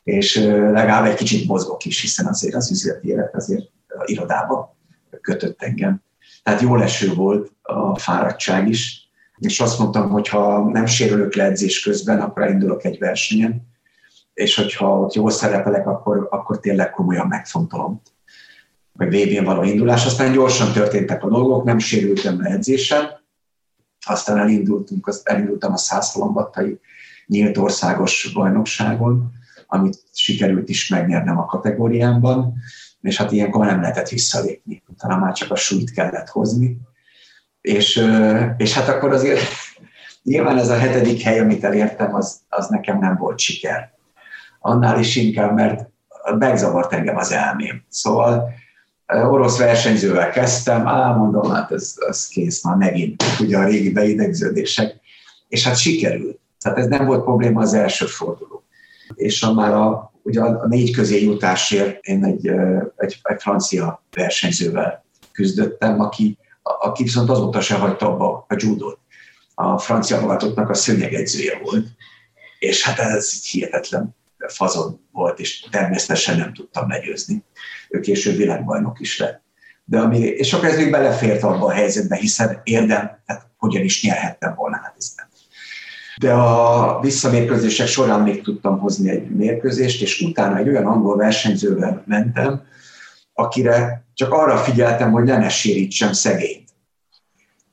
és legalább egy kicsit mozgok is, hiszen azért az üzleti élet azért irodába kötött engem. Tehát jó leső volt a fáradtság is, és azt mondtam, hogy ha nem sérülök le edzés közben, akkor elindulok egy versenyen, és hogyha ott jól szerepelek, akkor, akkor tényleg komolyan megfontolom vagy vb való indulás. Aztán gyorsan történtek a dolgok, nem sérültem le edzésen, aztán elindultunk, elindultam a százhalombattai nyílt országos bajnokságon, amit sikerült is megnyernem a kategóriámban, és hát ilyenkor nem lehetett visszalépni. Utána már csak a súlyt kellett hozni. És, és hát akkor azért [LAUGHS] nyilván ez a hetedik hely, amit elértem, az, az nekem nem volt siker. Annál is inkább, mert megzavart engem az elmém. Szóval orosz versenyzővel kezdtem, álmondom, hát ez, ez kész már megint, ugye a régi beidegződések, és hát sikerült. Tehát ez nem volt probléma az első forduló és a már a, ugye a négy közé jutásért én egy, egy, egy francia versenyzővel küzdöttem, aki, aki viszont azóta se hagyta abba a judót. A francia magatoknak a szőnyegegyzője volt, és hát ez hihetetlen fazon volt, és természetesen nem tudtam legyőzni. Ő később világbajnok is lett. De ami, és akkor ez még belefért abba a helyzetbe, hiszen érdem, tehát hogyan is nyerhettem volna hát ezt de a visszamérkőzések során még tudtam hozni egy mérkőzést, és utána egy olyan angol versenyzővel mentem, akire csak arra figyeltem, hogy ne ne sérítsem szegényt.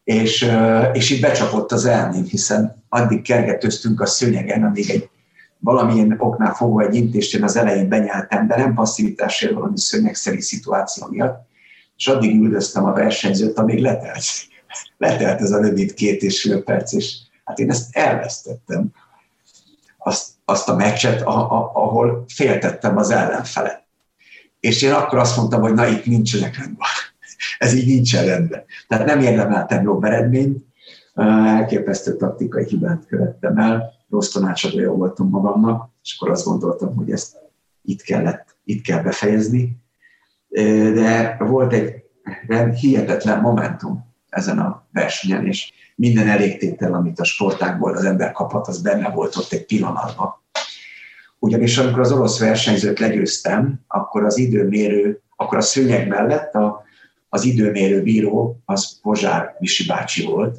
És, és itt becsapott az elmém, hiszen addig kergetőztünk a szőnyegen, amíg egy valamilyen oknál fogva egy intést én az elején benyeltem, de nem passzivitásért valami szőnyegszeri szituáció miatt, és addig üldöztem a versenyzőt, amíg letelt. [LAUGHS] Letelt ez a rövid két és fél perc, és Hát én ezt elvesztettem, azt, azt a meccset, a, a, ahol féltettem az ellenfelet. És én akkor azt mondtam, hogy na itt nincsenek rendben. [LAUGHS] Ez így nincsen rendben. Tehát nem érdemeltem jobb eredményt, elképesztő taktikai hibát követtem el, rossz tanácsadója voltam magamnak, és akkor azt gondoltam, hogy ezt itt kellett, itt kell befejezni. De volt egy hihetetlen momentum ezen a versenyen, és minden elégtétel, amit a sportákból az ember kaphat, az benne volt ott egy pillanatban. Ugyanis amikor az orosz versenyzőt legyőztem, akkor az időmérő, akkor a szőnyeg mellett a, az időmérő bíró az Pozsár Misi bácsi volt,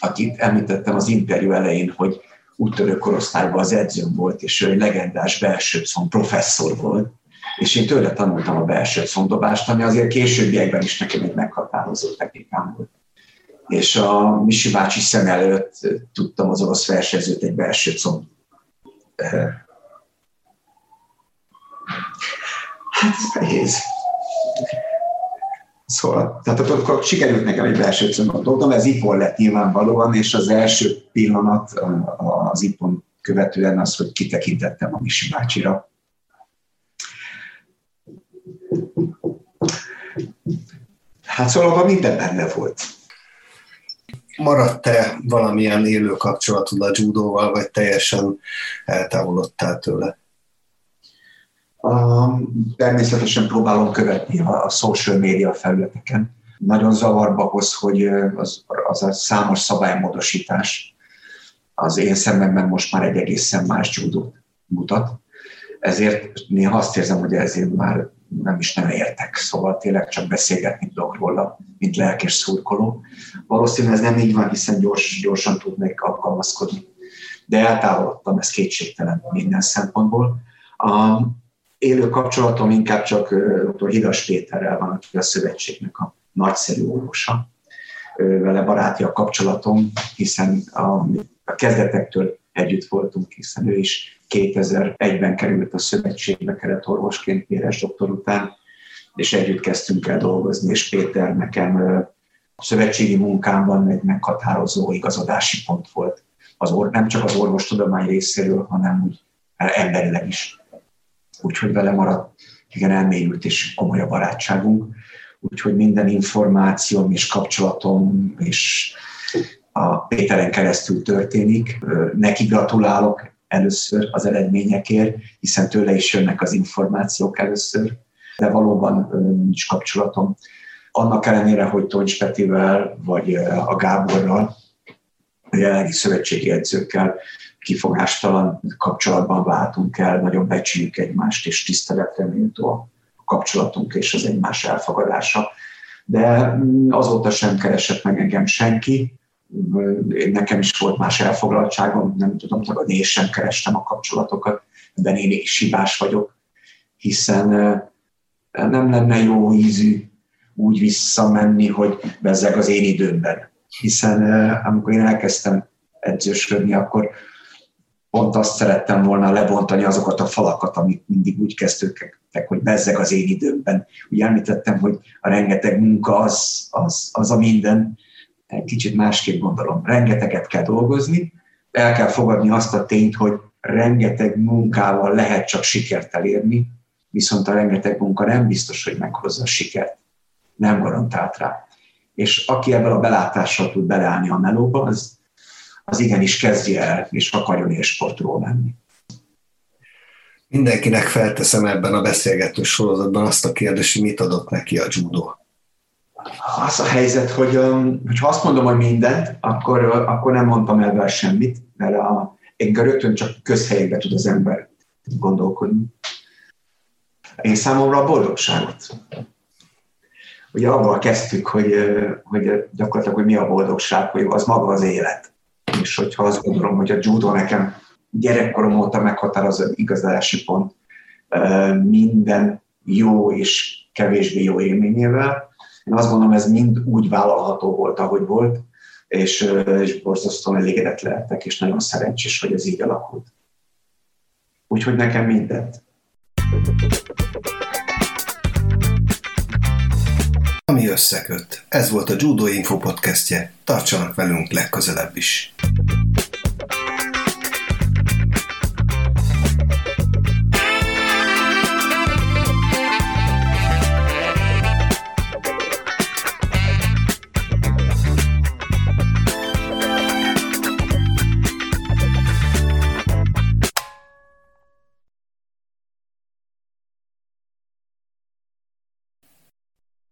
akit említettem az interjú elején, hogy úttörő korosztályban az edzőm volt, és ő egy legendás belső professzor volt, és én tőle tanultam a belső szondobást, ami azért későbbiekben is nekem egy meghatározó technikám volt és a Misi bácsi szem előtt tudtam az orosz versenyzőt egy belső comb. Hát ez nehéz. Szóval, tehát akkor sikerült nekem egy belső dobnom, ez ipon lett nyilvánvalóan, és az első pillanat az ipon követően az, hogy kitekintettem a Misi bácsira. Hát szóval minden benne volt maradt-e valamilyen élő kapcsolatod a judóval, vagy teljesen eltávolodtál tőle? Természetesen próbálom követni a, a social media felületeken. Nagyon zavarba hoz, hogy az, az a számos szabálymódosítás az én szememben most már egy egészen más judót mutat. Ezért néha azt érzem, hogy ezért már nem is nem értek, szóval tényleg csak beszélgetni tudok róla, mint lelkes szurkoló. Valószínűleg ez nem így van, hiszen gyors, gyorsan tudnék alkalmazkodni. De eltávolodtam, ez kétségtelen minden szempontból. Élő kapcsolatom inkább csak dr. Hidas Péterrel van, aki a szövetségnek a nagyszerű orvosa. Vele baráti a kapcsolatom, hiszen a, a kezdetektől együtt voltunk, hiszen ő is 2001-ben került a szövetségbe keretorvosként Péres doktor után, és együtt kezdtünk el dolgozni, és Péter nekem a szövetségi munkámban egy meghatározó igazodási pont volt. Az or, nem csak az orvostudomány részéről, hanem úgy emberileg is. Úgyhogy vele maradt igen elmélyült és komoly a barátságunk. Úgyhogy minden információm és kapcsolatom és a Péteren keresztül történik. Neki gratulálok először az eredményekért, hiszen tőle is jönnek az információk először, de valóban nincs kapcsolatom. Annak ellenére, hogy Toncs Petivel vagy a Gáborral, a jelenlegi szövetségi edzőkkel kifogástalan kapcsolatban váltunk el, nagyon becsüljük egymást, és tiszteletre méltó a kapcsolatunk és az egymás elfogadása. De mm, azóta sem keresett meg engem senki, nekem is volt más elfoglaltságom, nem tudom tagadni, és sem kerestem a kapcsolatokat, de én is hibás vagyok, hiszen nem lenne jó ízű úgy visszamenni, hogy bezzeg az én időmben. Hiszen amikor én elkezdtem edzősködni, akkor pont azt szerettem volna lebontani azokat a falakat, amik mindig úgy kezdődtek, hogy bezzeg az én időmben. Úgy említettem, hogy a rengeteg munka az, az, az a minden, egy kicsit másképp gondolom. Rengeteget kell dolgozni, el kell fogadni azt a tényt, hogy rengeteg munkával lehet csak sikert elérni, viszont a rengeteg munka nem biztos, hogy meghozza a sikert. Nem garantált rá. És aki ebből a belátással tud beleállni a melóba, az, az igenis kezdje el, és akarjon élsportról lenni. Mindenkinek felteszem ebben a beszélgető sorozatban azt a kérdést, hogy mit adott neki a judo az a helyzet, hogy ha azt mondom, hogy mindent, akkor, akkor nem mondtam el semmit, mert a, én rögtön csak közhelyekbe tud az ember gondolkodni. Én számomra a boldogságot. ugye abban kezdtük, hogy, hogy gyakorlatilag, hogy mi a boldogság, hogy az maga az élet. És hogyha azt gondolom, hogy a judo nekem gyerekkorom óta meghatározó igazási pont minden jó és kevésbé jó élményével. Én azt gondolom, ez mind úgy vállalható volt, ahogy volt, és, és borzasztóan elégedett lehetek, és nagyon szerencsés, hogy ez így alakult. Úgyhogy nekem mindent. Ami összeköt. Ez volt a Judo Info podcastje. Tartsanak velünk legközelebb is.